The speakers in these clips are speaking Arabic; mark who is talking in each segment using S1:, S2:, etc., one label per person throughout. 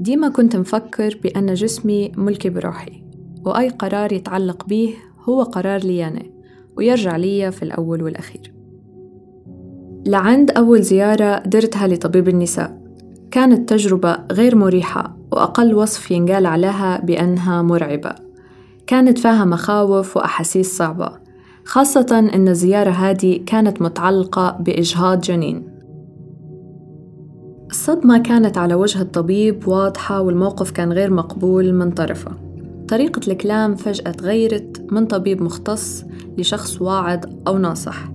S1: ديما كنت مفكر بأن جسمي ملكي بروحي وأي قرار يتعلق به هو قرار لي أنا ويرجع لي في الأول والأخير. لعند أول زيارة درتها لطبيب النساء. كانت تجربة غير مريحة وأقل وصف ينقال عليها بأنها مرعبة. كانت فيها مخاوف وأحاسيس صعبة خاصة أن الزيارة هذه كانت متعلقة بإجهاض جنين. الصدمة كانت على وجه الطبيب واضحة والموقف كان غير مقبول من طرفه. طريقة الكلام فجأة تغيرت من طبيب مختص لشخص واعد أو ناصح.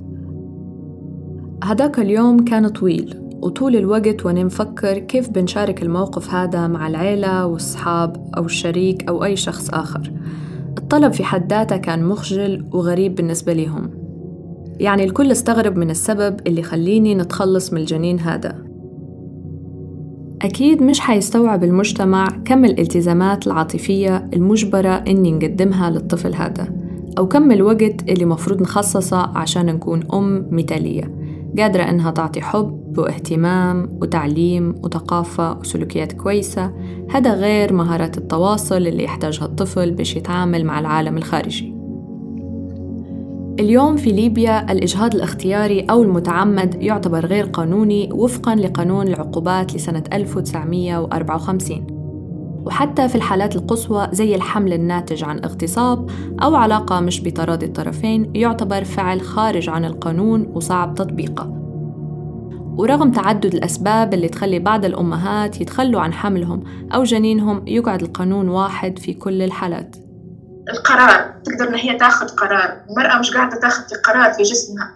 S1: هداك اليوم كان طويل وطول الوقت وأنا مفكر كيف بنشارك الموقف هذا مع العيلة والصحاب أو الشريك أو أي شخص آخر. الطلب في حد ذاته كان مخجل وغريب بالنسبة لهم يعني الكل استغرب من السبب اللي خليني نتخلص من الجنين هذا. أكيد مش حيستوعب المجتمع كم الالتزامات العاطفية المجبرة إني نقدمها للطفل هذا أو كم الوقت اللي مفروض نخصصه عشان نكون أم مثالية قادرة إنها تعطي حب واهتمام وتعليم وثقافة وسلوكيات كويسة. هذا غير مهارات التواصل اللي يحتاجها الطفل باش يتعامل مع العالم الخارجي. اليوم في ليبيا الإجهاض الاختياري أو المتعمد يعتبر غير قانوني وفقاً لقانون العقوبات لسنة 1954 وحتى في الحالات القصوى زي الحمل الناتج عن اغتصاب أو علاقة مش بتراضي الطرفين يعتبر فعل خارج عن القانون وصعب تطبيقه. ورغم تعدد الأسباب اللي تخلي بعض الأمهات يتخلوا عن حملهم أو جنينهم يقعد القانون واحد في كل الحالات.
S2: القرار تقدر إن هي تاخذ قرار. المرأة مش قاعدة تاخذ قرار في جسمها.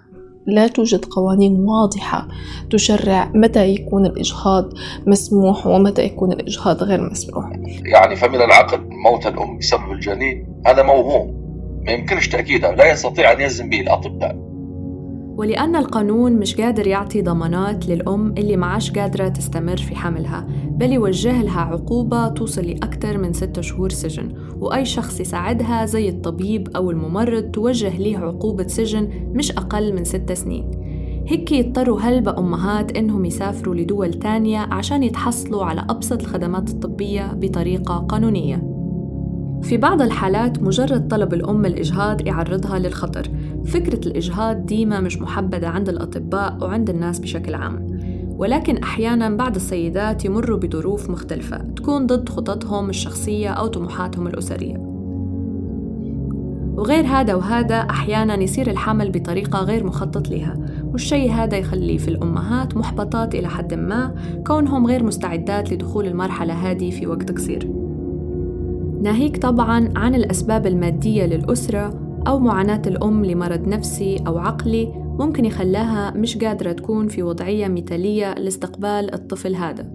S3: لا توجد قوانين واضحة تشرع متى يكون الإجهاض مسموح ومتى يكون الإجهاض غير مسموح.
S4: يعني فمن العقل موت الأم بسبب الجنين هذا موهوم. ما يمكنش تأكيده لا يستطيع أن يلزم به الأطباء.
S1: ولأن القانون مش قادر يعطي ضمانات للأم اللي معاش قادرة تستمر في حملها بل يوجه لها عقوبة توصل لأكثر من ستة شهور سجن وأي شخص يساعدها زي الطبيب أو الممرض توجه ليه عقوبة سجن مش أقل من ستة سنين. هيك يضطروا هلبة أمهات إنهم يسافروا لدول تانية عشان يتحصلوا على أبسط الخدمات الطبية بطريقة قانونية. في بعض الحالات مجرد طلب الأم الإجهاض يعرضها للخطر. فكرة الإجهاض ديما مش محبذة عند الأطباء وعند الناس بشكل عام. ولكن أحيانا بعض السيدات يمروا بظروف مختلفة تكون ضد خططهم الشخصية أو طموحاتهم الأسرية. وغير هذا وهذا أحيانا يصير الحمل بطريقة غير مخطط لها. والشيء هذا يخلي في الأمهات محبطات إلى حد ما كونهم غير مستعدات لدخول المرحلة هذه في وقت قصير. ناهيك طبعا عن الأسباب المادية للأسرة أو معاناة الأم لمرض نفسي أو عقلي ممكن يخلاها مش قادرة تكون في وضعية مثالية لاستقبال الطفل هذا.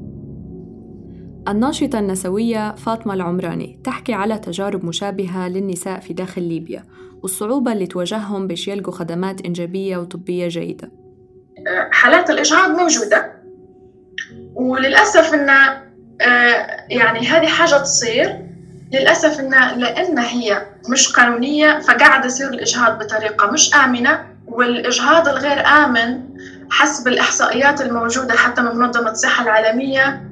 S1: الناشطة النسوية فاطمة العمراني تحكي على تجارب مشابهة للنساء في داخل ليبيا والصعوبة اللي تواجههم باش يلقوا خدمات إنجابية وطبية جيدة.
S2: حالات الإجهاض موجودة وللأسف إن آه، يعني هذه حاجة تصير. للأسف إن لأن هي مش قانونية فقاعد يصير الإجهاض بطريقة مش آمنة والإجهاض الغير آمن حسب الإحصائيات الموجودة حتى من منظمة الصحة العالمية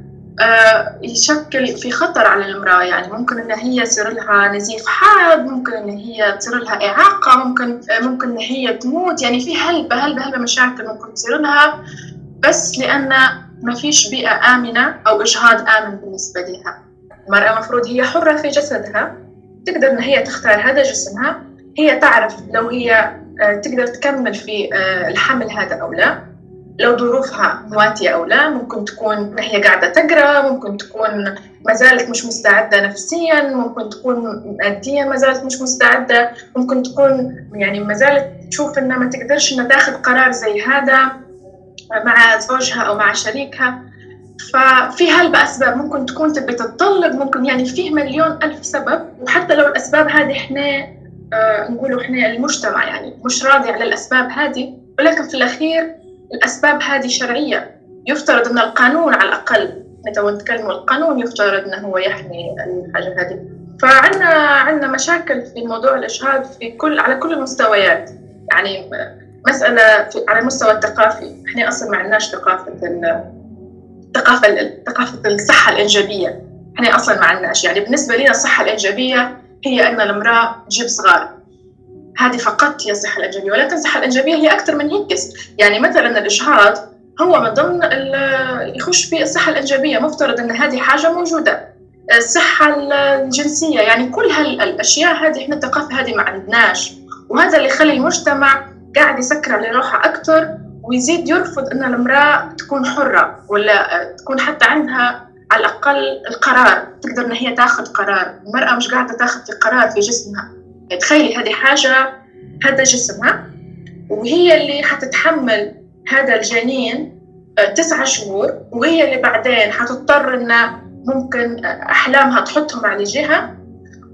S2: آه، يشكل في خطر على المرأة. يعني ممكن إن هي يصير لها نزيف حاد ممكن إن هي تصير لها إعاقة ممكن ممكن إن هي تموت. يعني في هلبة هلبة هلبة مشاكل ممكن تصير لها. بس لأن ما فيش بيئة آمنة أو إجهاض آمن بالنسبة لها. المرأة مفروض هي حرة في جسدها تقدر إن هي تختار هذا جسمها. هي تعرف لو هي آه، تقدر تكمل في آه، الحمل هذا أو لا. لو ظروفها مواتية أو لا ممكن تكون هي قاعدة تقرأ ممكن تكون ما زالت مش مستعدة نفسيا ممكن تكون ماديا ما زالت مش مستعدة. ممكن تكون يعني ما زالت تشوف إنها ما تقدرش إنها تاخذ قرار زي هذا مع زوجها أو مع شريكها. ففي هلبة أسباب ممكن تكون تبي تتطلق ممكن يعني فيه مليون ألف سبب وحتى لو الأسباب هذه إحنا آه نقولوا إحنا المجتمع يعني مش راضي على الأسباب هذه ولكن في الأخير الأسباب هذه شرعية. يفترض أن القانون على الأقل تو نتكلم القانون يفترض أنه هو يحمي الحاجة هذه. فعندنا عندنا مشاكل في موضوع الإجهاض في كل على كل المستويات. يعني مسألة في على المستوى الثقافي. إحنا أصلا ما عندناش ثقافة ثقافة ثقافة الصحة الإنجابية. إحنا أصلا ما عندناش. يعني بالنسبة لنا الصحة الإنجابية هي أن المرأة تجيب صغار. هذه فقط هي الصحة الإنجابية ولكن الصحة الإنجابية هي أكثر من هيك يعني مثلا الاجهاض هو من ضمن يخش في الصحة الإنجابية مفترض أن هذه حاجة موجودة. الصحة الجنسية يعني كل هالأشياء هذه إحنا الثقافة هذه ما عندناش. وهذا اللي يخلي المجتمع قاعد يسكر على روحه أكثر ويزيد يرفض أن المرأة تكون حرة. ولا تكون حتى عندها على الأقل القرار تقدر إن هي تاخذ قرار. المرأة مش قاعدة تاخذ قرار في جسمها. تخيلي هذه حاجة هذا جسمها وهي اللي حتتحمل هذا الجنين آه، تسعة شهور وهي اللي بعدين حتضطر إن ممكن أحلامها تحطهم على جهة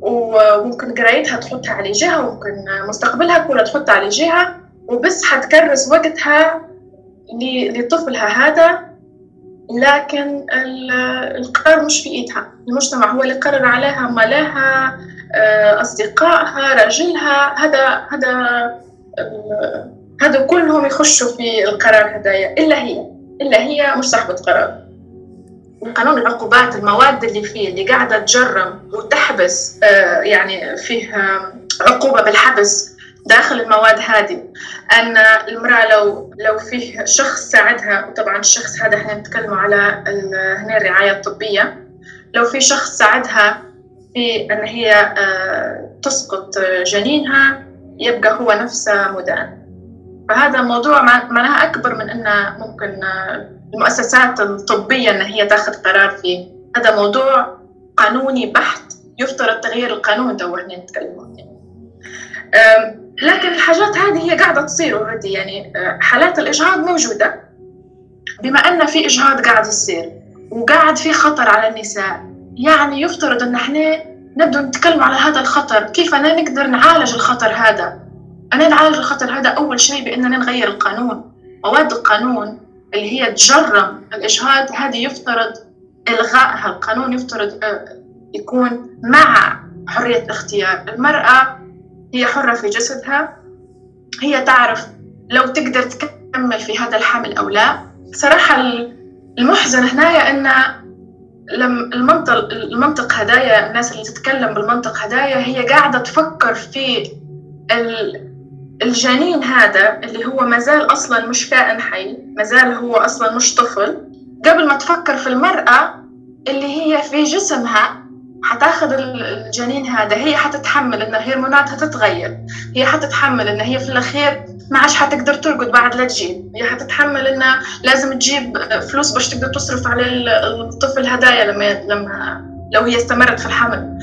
S2: وممكن قرايتها تحطها على جهة وممكن مستقبلها كله تحطها على جهة وبس حتكرس وقتها لطفلها هذا. لكن القرار مش في إيدها. المجتمع هو اللي قرر عليها مالها آه، أصدقائها راجلها هذا هذا هذا كلهم يخشوا في القرار هدايا إلا هي. إلا هي مش صاحبة قرار. قانون العقوبات المواد اللي فيه اللي قاعدة تجرم وتحبس آه، يعني فيه عقوبة بالحبس داخل المواد هذه أن المرأة لو لو فيه شخص ساعدها وطبعا الشخص هذا إحنا نتكلم على هنا الرعاية الطبية لو في شخص ساعدها في أن هي آه، تسقط جنينها يبقى هو نفسه مدان. فهذا موضوع معناها أكبر من أنه ممكن آه، المؤسسات الطبية إن هي تاخذ قرار فيه. هذا موضوع قانوني بحت يفترض تغيير القانون تو إحنا نتكلم لكن الحاجات هذه هي قاعدة تصير already يعني آه، حالات الإجهاض موجودة. بما أن في إجهاض قاعد يصير وقاعد في خطر على النساء يعني يفترض أن إحنا نبدأ نتكلم على هذا الخطر كيف أنا نقدر نعالج الخطر هذا؟ أنا نعالج الخطر هذا أول شيء بأننا نغير القانون. مواد القانون اللي هي تجرم الإجهاض هذه يفترض إلغائها. القانون يفترض آه، يكون مع حرية الاختيار المرأة هي حرة في جسدها. هي تعرف لو تقدر تكمل في هذا الحمل أو لا. صراحة المحزن هنا أن لم المنطق المنطق هدايا الناس اللي تتكلم بالمنطق هدايا هي قاعدة تفكر في الجنين هذا اللي هو مازال أصلا مش كائن حي مازال هو أصلا مش طفل. قبل ما تفكر في المرأة اللي هي في جسمها حتاخذ الجنين هذا هي حتتحمل إن هرموناتها تتغير هي حتتحمل إن هي في الأخير ما عادش حتقدر ترقد بعد لا تجيب هي حتتحمل إن لازم تجيب فلوس باش تقدر تصرف على الطفل هدايا لما لما لو هي استمرت في الحمل.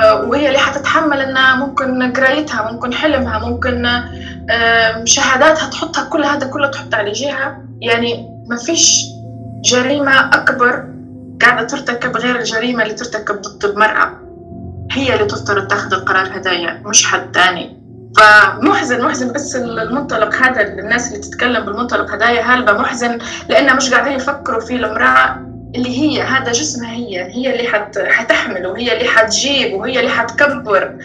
S2: آه، وهي اللي حتتحمل إن ممكن قرايتها ممكن حلمها ممكن شهاداتها تحطها كل هذا كله تحط على جهه يعني ما فيش جريمة أكبر قاعدة ترتكب غير الجريمة اللي ترتكب ضد المرأة. هي اللي تفترض تاخذ القرار هدايا مش حد تاني. فمحزن محزن بس المنطلق هذا الناس اللي تتكلم بالمنطلق هدايا هلبة محزن لأنه مش قاعدين يفكروا في المرأة اللي هي هذا جسمها هي هي اللي حت حتحمل وهي اللي حتجيب وهي اللي حتكبر.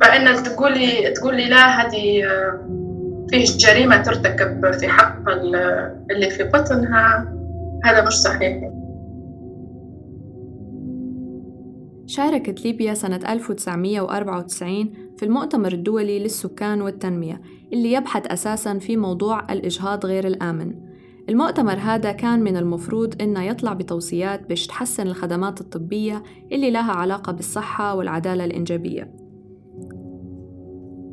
S2: فإن تقولي تقولي لا هذه فيه جريمة ترتكب في حق اللي في بطنها هذا مش صحيح.
S1: شاركت ليبيا سنة 1994 في المؤتمر الدولي للسكان والتنمية اللي يبحث أساساً في موضوع الإجهاض غير الآمن. المؤتمر هذا كان من المفروض إنه يطلع بتوصيات باش تحسن الخدمات الطبية اللي لها علاقة بالصحة والعدالة الإنجابية.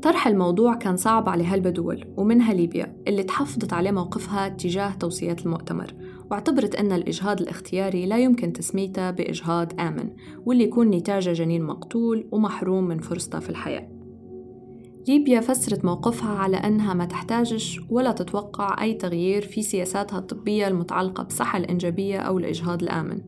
S1: طرح الموضوع كان صعب على هالبدول ومنها ليبيا اللي تحفظت عليه موقفها تجاه توصيات المؤتمر. واعتبرت أن الإجهاض الاختياري لا يمكن تسميته بإجهاض آمن واللي يكون نتاجه جنين مقتول ومحروم من فرصته في الحياة. ليبيا فسرت موقفها على أنها ما تحتاجش ولا تتوقع أي تغيير في سياساتها الطبية المتعلقة بالصحة الإنجابية أو الإجهاض الآمن.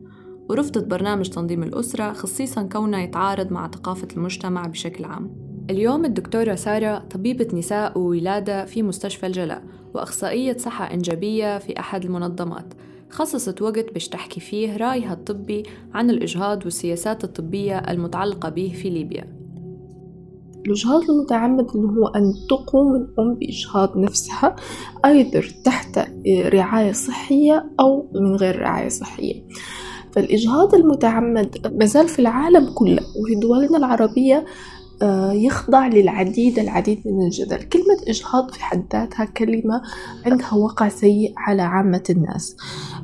S1: ورفضت برنامج تنظيم الأسرة خصيصا كونه يتعارض مع ثقافة المجتمع بشكل عام. اليوم الدكتورة سارة طبيبة نساء وولادة في مستشفى الجلاء وأخصائية صحة إنجابية في أحد المنظمات. خصصت وقت باش تحكي فيه رأيها الطبي عن الإجهاض والسياسات الطبية المتعلقة به في ليبيا.
S3: الإجهاض المتعمد هو أن تقوم الأم بإجهاض نفسها أيضا تحت رعاية صحية أو من غير رعاية صحية. فالإجهاض المتعمد مازال في العالم كله وفي دولنا العربية يخضع للعديد العديد من الجدل. كلمة إجهاض في حد ذاتها كلمة عندها وقع سيء على عامة الناس.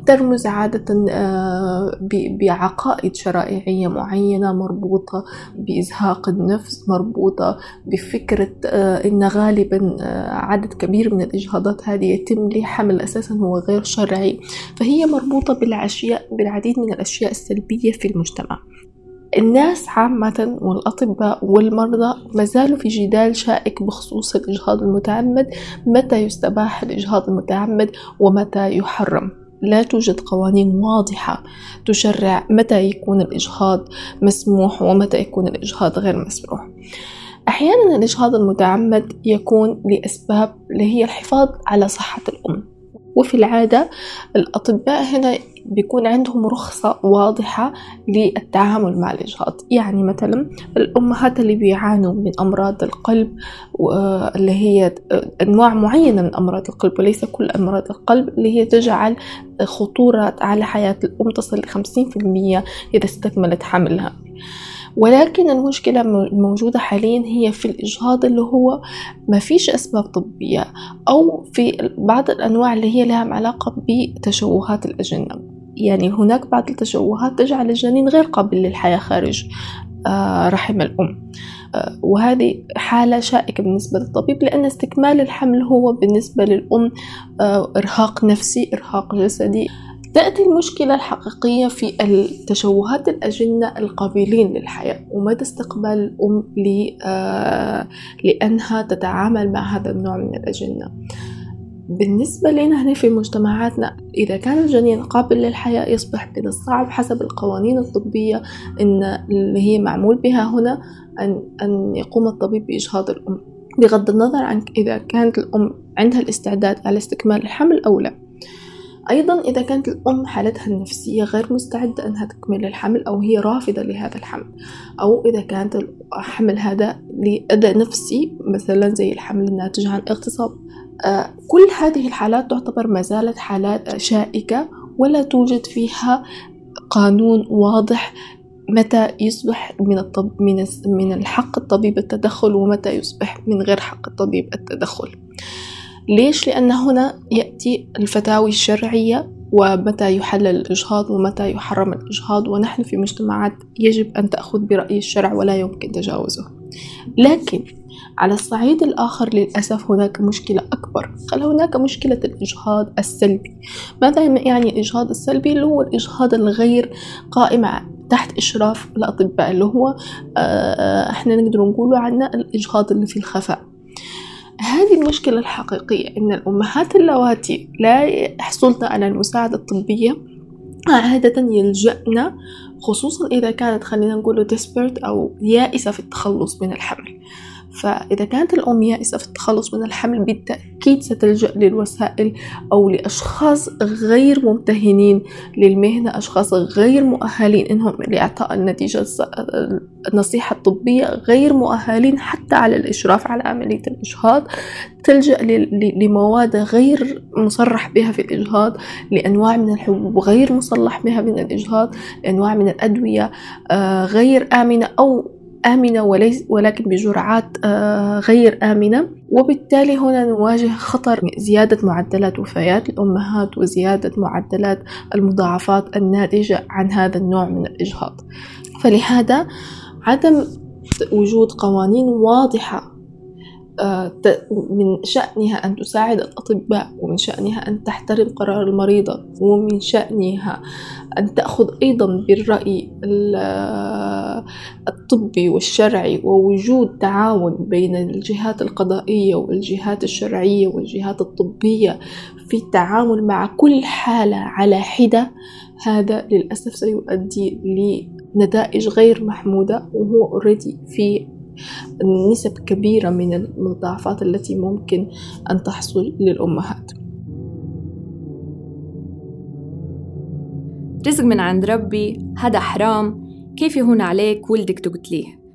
S3: ترمز عادة آه، بعقائد شرائعية معينة مربوطة بإزهاق النفس مربوطة بفكرة آه، إن غالبا عدد كبير من الإجهاضات هذه يتم لحمل أساسا هو غير شرعي. فهي مربوطة بالأشياء بالعديد من الأشياء السلبية في المجتمع. الناس عامة والأطباء والمرضى ما زالوا في جدال شائك بخصوص الإجهاض المتعمد متى يستباح الإجهاض المتعمد ومتى يحرم؟ لا توجد قوانين واضحة تشرع متى يكون الإجهاض مسموح ومتى يكون الإجهاض غير مسموح. أحيانا الإجهاض المتعمد يكون لأسباب اللي هي الحفاظ على صحة الأم. وفي العادة الأطباء هنا بيكون عندهم رخصة واضحة للتعامل مع الإجهاض يعني مثلا الأمهات اللي بيعانوا من أمراض القلب اللي هي أنواع معينة من أمراض القلب وليس كل أمراض القلب اللي هي تجعل خطورة على حياة الأم تصل لخمسين في المية إذا استكملت حملها. ولكن المشكلة الموجودة حاليا هي في الإجهاض اللي هو ما فيش أسباب طبية أو في بعض الأنواع اللي هي لها علاقة بتشوهات الأجنة. يعني هناك بعض التشوهات تجعل الجنين غير قابل للحياة خارج آه، رحم الأم. آه، وهذه حالة شائكة بالنسبة للطبيب لأن استكمال الحمل هو بالنسبة للأم آه، إرهاق نفسي إرهاق جسدي. تأتي المشكلة الحقيقية في التشوهات الأجنة القابلين للحياة. ومدى استقبال الأم لأنها تتعامل مع هذا النوع من الأجنة. بالنسبة لنا هنا في مجتمعاتنا إذا كان الجنين قابل للحياة يصبح من الصعب حسب القوانين الطبية إن اللي هي معمول بها هنا أن, أن يقوم الطبيب بإجهاض الأم. بغض النظر عن إذا كانت الأم عندها الاستعداد على استكمال الحمل أو لا. أيضا إذا كانت الأم حالتها النفسية غير مستعدة أنها تكمل الحمل أو هي رافضة لهذا الحمل. أو إذا كانت الحمل هذا لأذى نفسي مثلا زي الحمل الناتج عن اغتصاب كل هذه الحالات تعتبر ما زالت حالات شائكة ولا توجد فيها قانون واضح متى يصبح من الطب من من الحق الطبيب التدخل ومتى يصبح من غير حق الطبيب التدخل. ليش؟ لأن هنا يأتي الفتاوي الشرعية ومتى يحلل الإجهاض ومتى يحرم الإجهاض ونحن في مجتمعات يجب أن تأخذ برأي الشرع ولا يمكن تجاوزه. لكن على الصعيد الآخر للأسف هناك مشكلة أكبر. قال هناك مشكلة الإجهاض السلبي؟ ماذا يعني الإجهاض السلبي؟ اللي هو الإجهاض الغير قائم تحت إشراف الأطباء اللي هو آه، إحنا نقدر نقوله عنه الإجهاض اللي في الخفاء. هذه المشكلة الحقيقية إن الأمهات اللواتي لا يحصلن على المساعدة الطبية عادة يلجأن خصوصا إذا كانت خلينا نقوله desperate أو يائسة في التخلص من الحمل. فإذا كانت الأم يائسة في التخلص من الحمل بالتأكيد ستلجأ للوسائل أو لأشخاص غير ممتهنين للمهنة أشخاص غير مؤهلين إنهم لإعطاء النتيجة النصيحة الطبية غير مؤهلين حتى على الإشراف على عملية الإجهاض. تلجأ لمواد غير مصرح بها في الإجهاض لأنواع من الحبوب غير مصلح بها من الإجهاض لأنواع من الأدوية آه، غير آمنة أو آمنة وليس ولكن بجرعات آه، غير آمنة. وبالتالي هنا نواجه خطر زيادة معدلات وفيات الأمهات وزيادة معدلات المضاعفات الناتجة عن هذا النوع من الإجهاض. فلهذا عدم وجود قوانين واضحة من شأنها أن تساعد الأطباء ومن شأنها أن تحترم قرار المريضة ومن شأنها أن تأخذ أيضا بالرأي الطبي والشرعي ووجود تعاون بين الجهات القضائية والجهات الشرعية والجهات الطبية في التعامل مع كل حالة على حدة. هذا للأسف سيؤدي لنتائج غير محمودة وهو اوريدي في نسب كبيرة من المضاعفات التي ممكن أن تحصل للأمهات.
S1: رزق من عند ربي هذا حرام كيف يهون عليك؟ ولدك تقتليه.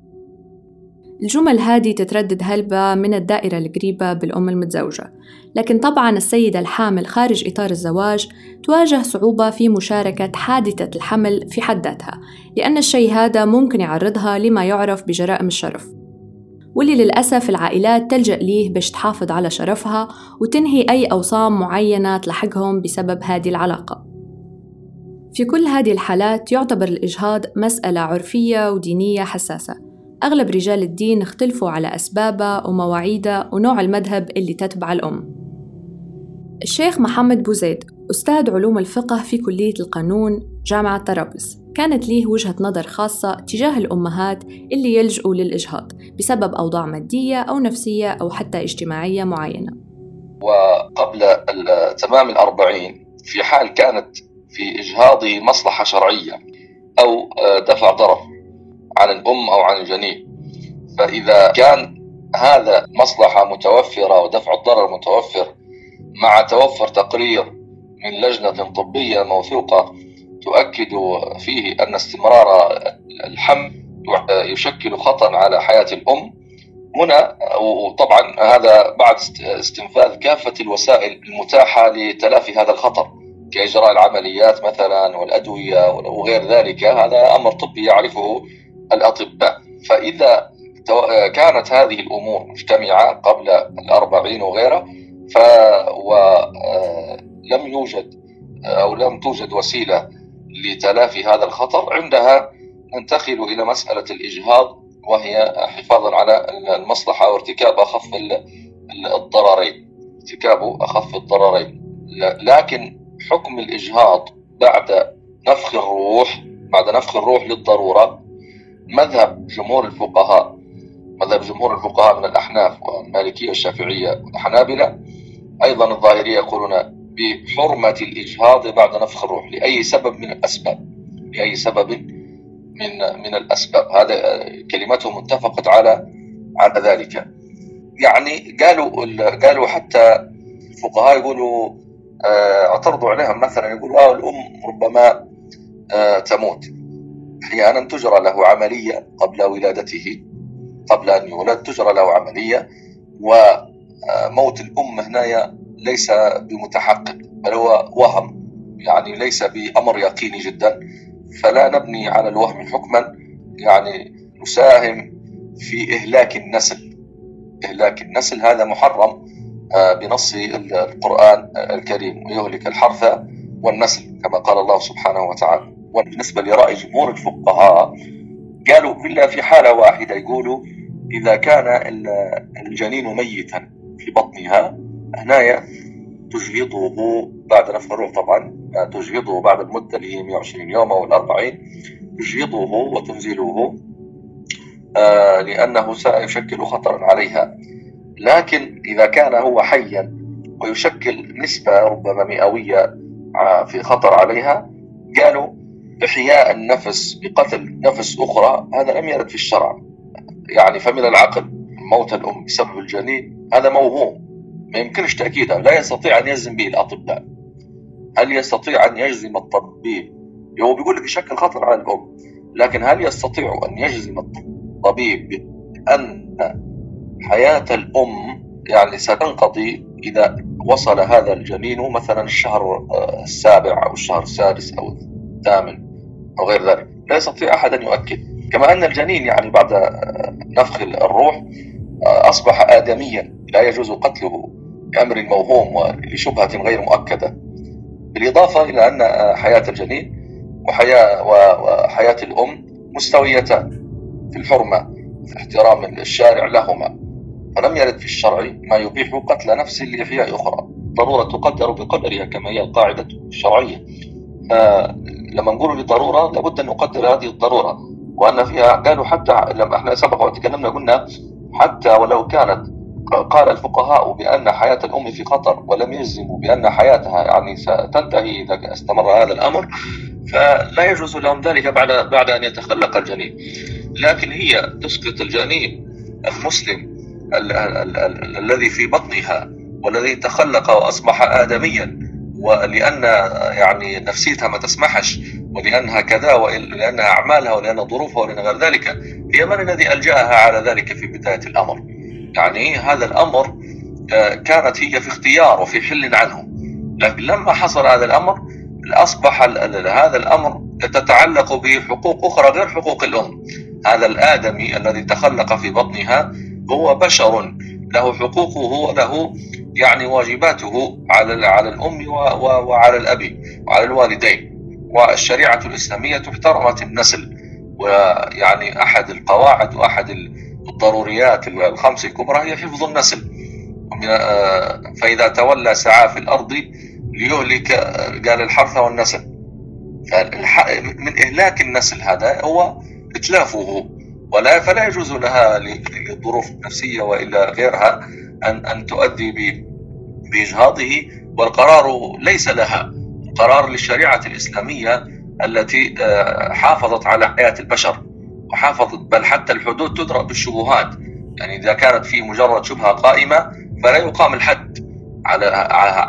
S1: الجمل هذه تتردد هلبة من الدائرة القريبة بالأم المتزوجة. لكن طبعا السيدة الحامل خارج إطار الزواج تواجه صعوبة في مشاركة حادثة الحمل في حد ذاتها لأن الشيء هذا ممكن يعرضها لما يعرف بجرائم الشرف. واللي للأسف العائلات تلجأ ليه باش تحافظ على شرفها وتنهي أي أوصام معينة تلحقهم بسبب هذه العلاقة. في كل هذه الحالات يعتبر الإجهاض مسألة عرفية ودينية حساسة. أغلب رجال الدين اختلفوا على أسبابها ومواعيدها ونوع المذهب اللي تتبع الأم. الشيخ محمد بوزيد أستاذ علوم الفقه في كلية القانون جامعة طرابلس كانت ليه وجهة نظر خاصة تجاه الأمهات اللي يلجؤوا للإجهاض بسبب أوضاع مادية أو نفسية أو حتى اجتماعية معينة.
S4: وقبل تمام الأربعين في حال كانت في إجهاضه مصلحة شرعية أو دفع ضرر. عن الأم أو عن الجنين. فإذا كان هذا مصلحة متوفرة ودفع الضرر متوفر مع توفر تقرير من لجنة طبية موثوقة تؤكد فيه أن استمرار الحمل يشكل خطأ على حياة الأم. هنا وطبعا هذا بعد استنفاذ كافة الوسائل المتاحة لتلافي هذا الخطر كإجراء العمليات مثلا والأدوية وغير ذلك. هذا أمر طبي يعرفه الأطباء. فإذا كانت هذه الأمور مجتمعة قبل الأربعين وغيرها ف ولم يوجد أو لم توجد وسيلة لتلافي هذا الخطر. عندها ننتقل إلى مسألة الإجهاض وهي حفاظا على المصلحة وارتكاب أخف الضررين. ارتكاب أخف الضررين. لكن حكم الإجهاض بعد نفخ الروح بعد نفخ الروح للضرورة مذهب جمهور الفقهاء مذهب جمهور الفقهاء من الأحناف والمالكية والشافعية والحنابلة أيضا الظاهرية يقولون بحرمة الإجهاض بعد نفخ الروح لأي سبب من الأسباب لأي سبب من من الأسباب. هذا كلمتهم اتفقت على على ذلك. يعني قالوا قالوا حتى الفقهاء يقولوا آه، اعترضوا عليهم مثلا يقولوا آه الأم ربما آه، تموت. أحيانا تجرى له عملية قبل ولادته قبل أن يولد تجرى له عملية وموت الأم هنا ليس بمتحقق بل هو وهم يعني ليس بأمر يقيني جدا. فلا نبني على الوهم حكما يعني نساهم في إهلاك النسل. إهلاك النسل هذا محرم آه، بنص القرآن الكريم ويهلك الحرث والنسل كما قال الله سبحانه وتعالى. وبالنسبة لرأي جمهور الفقهاء قالوا إلا في حالة واحدة يقولوا إذا كان الجنين ميتا في بطنها هنايا تجهضه بعد نفخ طبعا تجهضه بعد المدة اللي هي 120 يوم أو الأربعين تجهضه وتنزله آه لأنه سيشكل خطرا عليها. لكن إذا كان هو حيا ويشكل نسبة ربما مئوية آه، في خطر عليها قالوا إحياء النفس بقتل نفس أخرى هذا لم يرد في الشرع. يعني فمن العقل موت الأم بسبب الجنين هذا موهوم. ما يمكنش تأكيدها لا يستطيع أن يجزم به الأطباء. هل يستطيع أن يجزم الطبيب؟ هو بيقول لك يشكل خطر على الأم. لكن هل يستطيع أن يجزم الطبيب بأن حياة الأم يعني ستنقضي إذا وصل هذا الجنين مثلا الشهر السابع أو الشهر السادس أو الثامن أو غير ذلك. لا يستطيع أحد أن يؤكد. كما أن الجنين يعني بعد نفخ الروح أصبح آدميا. لا يجوز قتله بأمر موهوم ولشبهة غير مؤكدة. بالإضافة إلى أن حياة الجنين وحياة وحياة الأم مستويتان في الحرمة في احترام الشارع لهما. فلم يرد في الشرع ما يبيح قتل نفس لإحياء أخرى. ضرورة تقدر بقدرها كما هي القاعدة الشرعية. لما نقول لضرورة لابد أن نقدر هذه الضرورة وأن فيها قالوا حتى لما إحنا سبق وتكلمنا قلنا حتى ولو كانت قال الفقهاء بأن حياة الأم في خطر ولم يجزموا بأن حياتها يعني ستنتهي إذا استمر هذا الأمر فلا يجوز لهم ذلك بعد بعد أن يتخلق الجنين. لكن هي تسقط الجنين المسلم الذي في بطنها والذي تخلق وأصبح آدميا. ولأن يعني نفسيتها ما تسمحش ولأنها كذا ولأن أعمالها ولأن ظروفها ولأن غير ذلك هي من الذي ألجأها على ذلك في بداية الأمر. يعني هذا الأمر آه، كانت هي في اختيار وفي حل عنه. لكن لما حصل هذا الأمر أصبح هذا الأمر تتعلق بحقوق أخرى غير حقوق الأم. هذا الآدمي الذي تخلق في بطنها هو بشر له حقوقه وله يعني واجباته على على الأم وعلى الأب وعلى الوالدين. والشريعة الإسلامية احترمت النسل ويعني أحد القواعد وأحد الضروريات الخمس الكبرى هي حفظ النسل. آه، فإذا تولى سعى في الأرض ليهلك قال الحرث والنسل. من إهلاك النسل هذا هو إتلافه. ولا فلا يجوز لها للظروف النفسية وإلا غيرها أن أن تؤدي بإجهاضه والقرار ليس لها. قرار للشريعة الإسلامية التي آه، حافظت على حياة البشر وحافظت بل حتى الحدود تدرأ بالشبهات. يعني إذا كانت في مجرد شبهة قائمة فلا يقام الحد على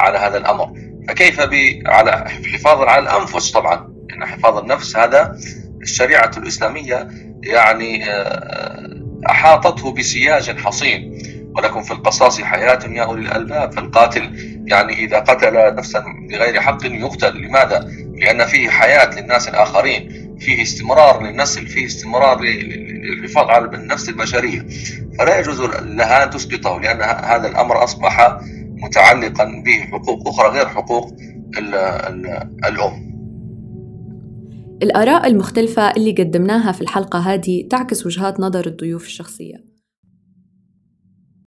S4: على هذا الأمر. فكيف على حفاظا على الأنفس طبعا؟ إن حفاظ النفس هذا الشريعة الإسلامية يعني آه، أحاطته بسياج حصين. ولكم في القصاص حياة يا أولي الألباب. فالقاتل يعني إذا قتل نفسا بغير حق يقتل. لماذا؟ لأن فيه حياة للناس الآخرين. فيه استمرار للنسل. فيه استمرار للحفاظ على النفس البشرية. فلا يجوز لها أن تسقطه لأن هذا الأمر أصبح متعلقا بحقوق أخرى غير حقوق الأم.
S1: الآراء المختلفة اللي قدمناها في الحلقة هذه تعكس وجهات نظر الضيوف الشخصية.